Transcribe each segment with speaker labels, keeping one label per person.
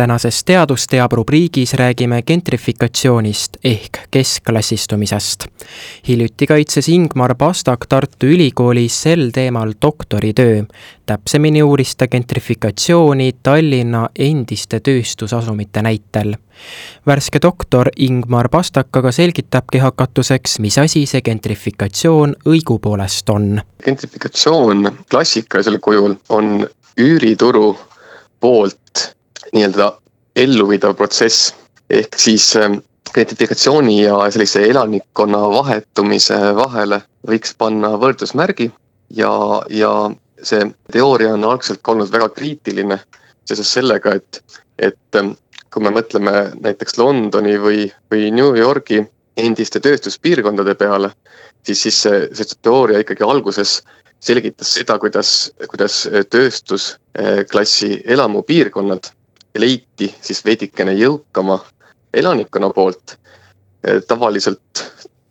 Speaker 1: tänases Teadus teab rubriigis räägime gentrifikatsioonist ehk keskklassistumisest. hiljuti kaitses Ingmar Pastak Tartu Ülikoolis sel teemal doktoritöö. täpsemini uuris ta gentrifikatsiooni Tallinna endiste tööstusasumite näitel. värske doktor Ingmar Pastak aga selgitabki hakatuseks, mis asi see gentrifikatsioon õigupoolest on.
Speaker 2: gentrifikatsioon klassikalisel kujul on üürituru poolt nii-öelda elluviidav protsess. ehk siis identifikatsiooni ähm, ja sellise elanikkonna vahetumise vahele võiks panna võrdusmärgi ja, ja see teooria on algselt olnud väga kriitiline seoses sellega, et, et ähm, kui me mõtleme näiteks Londoni või, või New Yorgi endiste tööstuspiirkondade peale, siis, siis see, see teooria ikkagi alguses selgitas seda, kuidas, kuidas tööstusklassi elamupiirkonnad leiti siis veidikene jõukama elanikkonna poolt. tavaliselt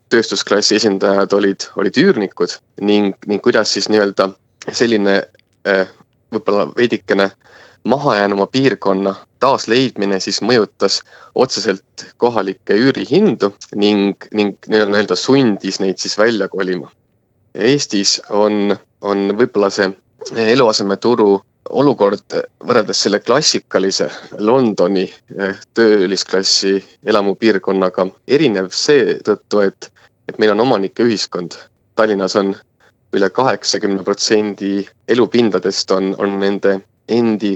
Speaker 2: tööstusklassi esindajad olid, olid üürnikud ning, ning kuidas siis nii-öelda selline eh, võib-olla veidikene mahajäänuma piirkonna taasleidmine siis mõjutas otseselt kohalikke üürihindu ning, ning nii-öelda sundis neid siis välja kolima. Eestis on, on võib-olla see eluasemeturu olukord võrreldes selle klassikalise Londoni eh, töölisklassi elamupiirkonnaga erinev seetõttu, et, et meil on omanike ühiskond. Tallinnas on üle kaheksakümne protsendi elupindadest on, on nende endi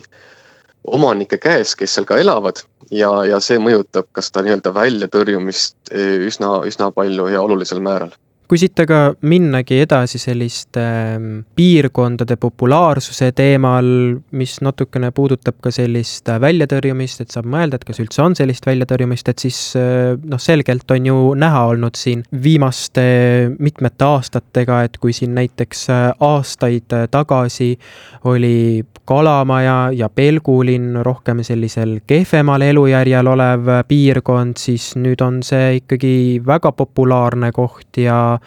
Speaker 2: omanike käes, kes seal ka elavad ja, ja see mõjutab ka seda nii-öelda väljatõrjumist eh, üsna, üsna palju ja olulisel määral
Speaker 1: kui siit aga minnagi edasi selliste ähm, piirkondade populaarsuse teemal, mis natukene puudutab ka sellist äh, väljatõrjumist, et saab mõelda, et kas üldse on sellist väljatõrjumist, et siis äh, noh, selgelt on ju näha olnud siin viimaste mitmete aastatega, et kui siin näiteks äh, aastaid tagasi oli Kalamaja ja Pelgulinn rohkem sellisel kehvemal elujärjel olev piirkond, siis nüüd on see ikkagi väga populaarne koht ja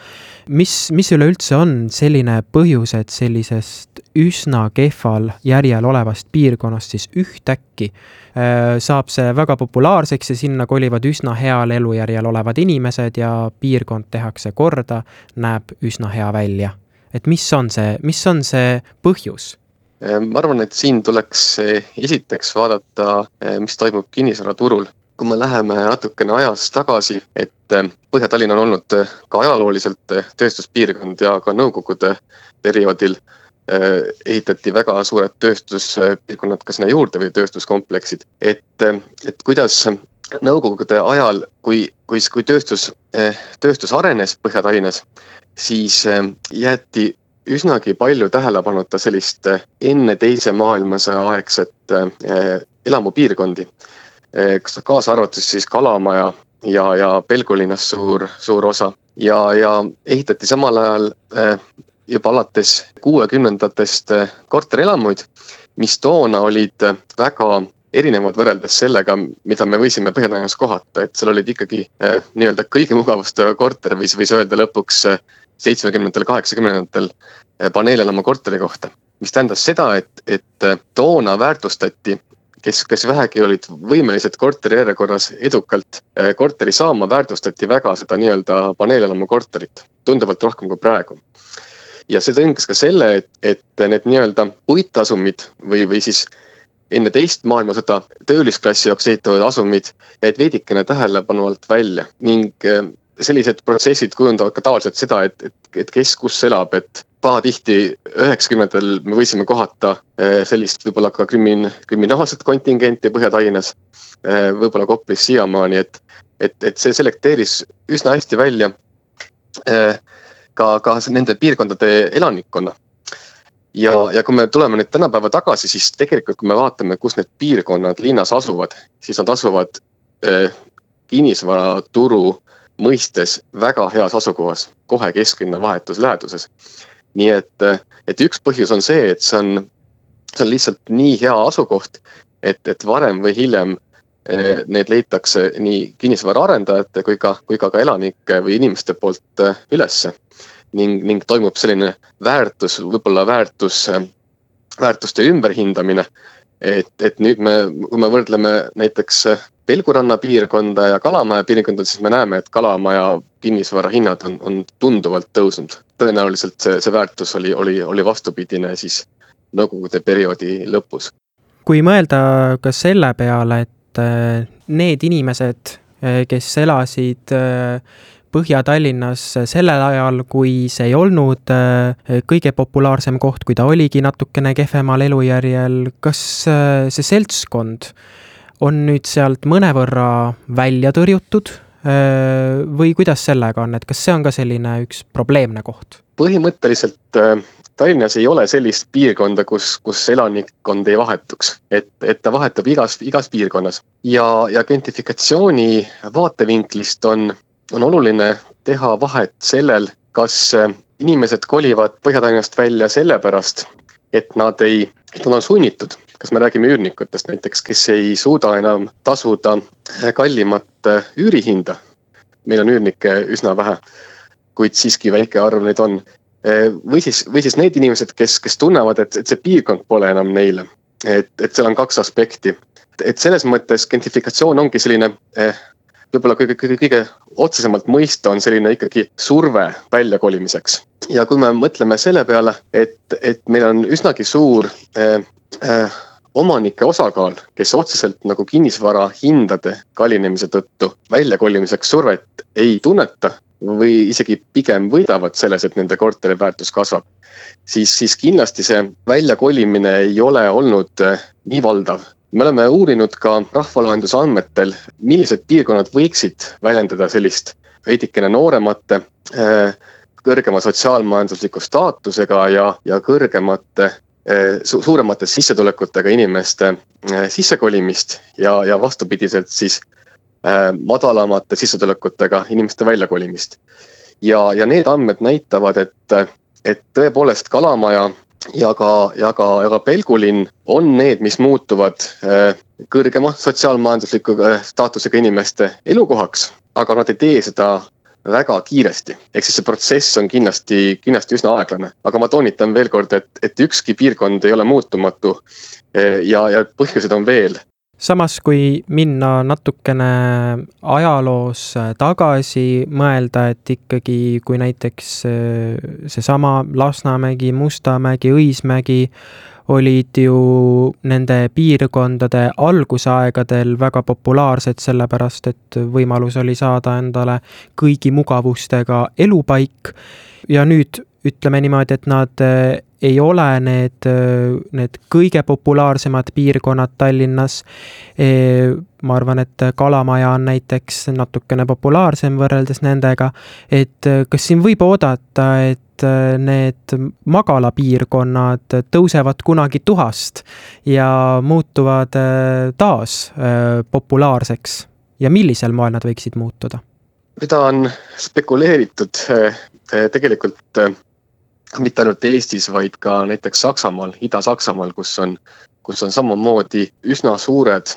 Speaker 1: mis, mis üleüldse on selline põhjus, et sellisest üsna kehval järjel olevast piirkonnast siis ühtäkki äh, saab see väga populaarseks ja sinna kolivad üsna heal elujärjel olevad inimesed ja piirkond tehakse korda, näeb üsna hea välja. et mis on see, mis on see põhjus?
Speaker 2: Äh, ma arvan, et siin tuleks äh, esiteks vaadata, mis toimub kinnisvaraturul kui me läheme natukene ajas tagasi, et eh, Põhja-Tallinn on olnud eh, ka ajalooliselt eh, tööstuspiirkond ja ka nõukogude perioodil ehitati väga suured tööstuspiirkonnad ka sinna juurde või tööstuskompleksid, et, et kuidas nõukogude ajal, kui, kui, kui tööstus, tööstus arenes Põhja-Tallinnas, siis jäeti üsnagi palju tähelepanuta sellist enne teise maailmasõja aegset elamupiirkondi Eh, kaasa arvatud siis Kalamaja ja, ja Pelgulinnast suur, suur osa ja, ja ehitati samal ajal eh, juba alates kuuekümnendatest eh, korterelamuid, mis toona olid väga erinevad võrreldes sellega, mida me võisime Põhja-Tallinnas kohata, et seal olid ikkagi eh, nii-öelda kõige mugavustega korter, võis, võis öelda lõpuks seitsmekümnendatel, kaheksakümnendatel paneelelamu korteri kohta. mis tähendas seda, et, et toona väärtustati kes, kes vähegi olid võimelised korteri järjekorras edukalt äh, korteri saama, väärtustati väga seda nii-öelda paneelelamu korterit, tunduvalt rohkem kui praegu. ja see tõngas ka selle, et, et need nii-öelda puitasumid või, või siis enne teist maailmasõda töölisklassi jaoks ehitavad asumid jäid veidikene tähelepanu alt välja ning äh, sellised protsessid kujundavad ka tavaliselt seda, et, et, et kes kus elab, et pahatihti üheksakümnendatel me võisime kohata eh, sellist võib-olla ka krimin-, kriminaalset kontingenti Põhja-Tallinnas, eh, võib-olla Koplis siiamaani, et, et, et see selekteeris üsna hästi välja eh, ka, ka nende piirkondade elanikkonna. ja, ja kui me tuleme nüüd tänapäeva tagasi, siis tegelikult, kui me vaatame, kus need piirkonnad linnas asuvad, siis nad asuvad kinnisvaraturu mõistes väga heas asukohas, kohe kesklinna vahetus läheduses nii et, et üks põhjus on see, et see on, see on lihtsalt nii hea asukoht, et, et varem või hiljem eh, need leitakse nii kinnisvaraarendajate kui ka, kui ka, ka elanike või inimeste poolt eh, ülesse. ning, ning toimub selline väärtus, võib-olla väärtus, väärtuste ümberhindamine. Et, et nüüd me, kui me võrdleme näiteks Pelguranna piirkonda ja Kalamaja piirkonda, siis me näeme, et Kalamaja kinnisvara hinnad on, on tunduvalt tõusnud. tõenäoliselt see, see väärtus oli, oli, oli vastupidine siis nõukogude perioodi lõpus.
Speaker 1: kui mõelda ka selle peale, et äh, need inimesed, äh, kes elasid Põhja-Tallinnas sellel ajal, kui see ei olnud kõige populaarsem koht, kui ta oligi natukene kehvemal elujärjel, kas see seltskond on nüüd sealt mõnevõrra välja tõrjutud või kuidas sellega on, et kas see on ka selline üks probleemne koht?
Speaker 2: põhimõtteliselt Tallinnas ei ole sellist piirkonda, kus, kus elanikkond ei vahetuks, et, et ta vahetub igas, igas piirkonnas ja, ja gentrifikatsiooni vaatevinklist on, on oluline teha vahet sellel, kas inimesed kolivad Põhja-Tallinnast välja sellepärast, et nad ei, et nad on sunnitud kas me räägime üürnikutest näiteks, kes ei suuda enam tasuda kallimat äh, üürihinda. meil on üürnikke üsna vähe, kuid siiski väike arv neid on. Äh, või siis, või siis need inimesed, kes, kes tunnevad, et, et see piirkond pole enam neile. et, et seal on kaks aspekti. et selles mõttes gentrifikatsioon ongi selline võib-olla kõige, kõige, kõige otsesemalt mõista on selline ikkagi surve väljakolimiseks. ja kui me mõtleme selle peale, et, et meil on üsnagi suur eh, eh, omanike osakaal, kes otseselt nagu kinnisvara hindade kallinemise tõttu väljakolimiseks survet ei tunneta või isegi pigem võidavad selles, et nende korteri väärtus kasvab, siis, siis kindlasti see väljakolimine ei ole olnud eh, nii valdav. Me oleme uurinud ka rahvaloenduse andmetel, millised piirkonnad võiksid väljendada sellist veidikene nooremate, eh, kõrgema sotsiaalmajandusliku staatusega ja, ja kõrgemate Eh, su suuremate sissetulekutega inimeste eh, sissekolimist ja, ja vastupidiselt siis madalamate sissetulekutega inimeste väljakolimist. ja, ja need andmed näitavad, et, et tõepoolest Kalamaja ja ka, ja ka, ja ka Pelgulinn on need, mis muutuvad kõrgema sotsiaalmajandusliku staatusega inimeste elukohaks, aga nad ei tee seda väga kiiresti. ehk siis see protsess on kindlasti, kindlasti üsna aeglane, aga ma toonitan veel kord, et, et ükski piirkond ei ole muutumatu. Eh, ja, ja põhjuseid on veel
Speaker 1: samas, kui minna natukene ajaloos tagasi, mõelda, et ikkagi, kui näiteks eh, seesama Lasnamägi, Mustamägi, Õismägi olid ju nende piirkondade algusaegadel väga populaarsed, sellepärast et võimalus oli saada endale kõigi mugavustega elupaik. Ja nüüd ütleme niimoodi, et nad eh, ei ole need, need kõige populaarsemad piirkonnad Tallinnas. Ma arvan, et Kalamaja on näiteks natukene populaarsem võrreldes nendega, et kas siin võib oodata, et need magalapiirkonnad tõusevad kunagi tuhast ja muutuvad taas populaarseks ja millisel moel nad võiksid muutuda?
Speaker 2: seda on spekuleeritud tegelikult mitte ainult Eestis, vaid ka näiteks Saksamaal, Ida-Saksamaal, kus on, kus on samamoodi üsna suured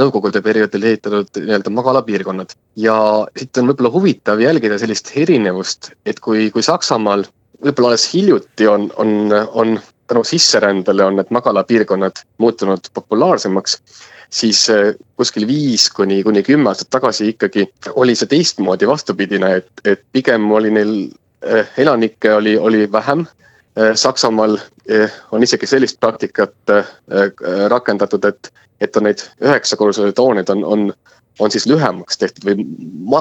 Speaker 2: nõukogude perioodil ehitatud nii-öelda magalapiirkonnad. ja siit on võib-olla huvitav jälgida sellist erinevust, et kui, kui Saksamaal võib-olla alles hiljuti on, on, on tänu sisserändele on need magalapiirkonnad muutunud populaarsemaks, siis eh, kuskil viis kuni, kuni kümme aastat tagasi ikkagi oli see teistmoodi vastupidine, et, et pigem oli neil elanikke oli, oli vähem. Eh, Saksamaal on isegi sellist praktikat rakendatud, et, et on neid üheksakorruselised hooned on, on on siis lühemaks tehtud või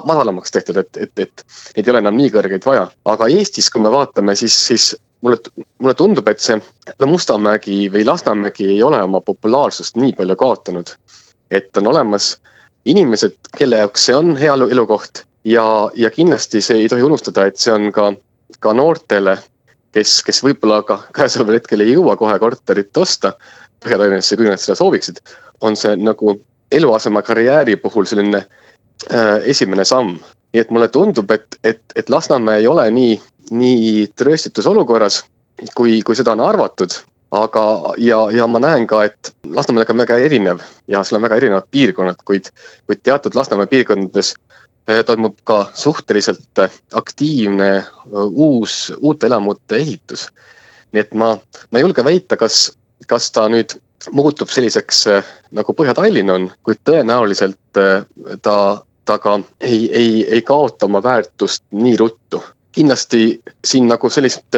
Speaker 2: madalamaks tehtud, et, et, et neid ei ole enam nii kõrgeid vaja. aga Eestis, kui me vaatame, siis, siis mulle, mulle tundub, et see Mustamägi või Lasnamägi ei ole oma populaarsust nii palju kaotanud. et on olemas inimesed, kelle jaoks see on hea elukoht ja, ja kindlasti see ei tohi unustada, et see on ka, ka noortele, kes, kes võib-olla ka käesoleval hetkel ei jõua kohe korterit osta Põhja-Tallinnasse, kui nad seda sooviksid, on see nagu eluaseme karjääri puhul selline äh, esimene samm. nii et mulle tundub, et, et, et Lasnamäe ei ole nii, nii trööstitus olukorras, kui, kui seda on arvatud aga, ja, ja ma näen ka, et Lasnamäe on väga erinev ja seal on väga erinevad piirkonnad, kuid, kuid teatud Lasnamäe piirkondades toimub ka suhteliselt aktiivne eh, uus, uute elamute ehitus. nii et ma, ma ei julge väita, kas, kas ta nüüd muutub selliseks eh, nagu Põhja-Tallinn on, kuid tõenäoliselt ta, ta ka ei, ei, ei kaota oma väärtust nii ruttu. kindlasti siin nagu sellist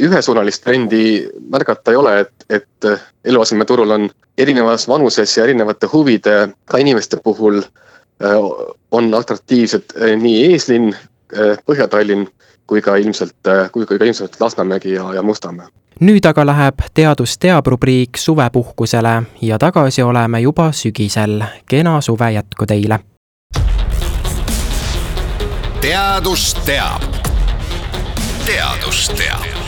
Speaker 2: ühesuunalist trendi märgata ei ole, et, et eluasemeturul on erinevas vanuses ja erinevate huvidega inimeste puhul äh, on atraktiivsed äh, nii eeslinn, äh, Põhja-Tallinn kui ka ilmselt, kui ka ilmselt Lasnamägi ja, ja Mustamäe.
Speaker 1: nüüd aga läheb Teadus teab rubriik suvepuhkusele ja tagasi oleme juba sügisel. kena suve jätku teile!
Speaker 3: teadus teab. teadus teab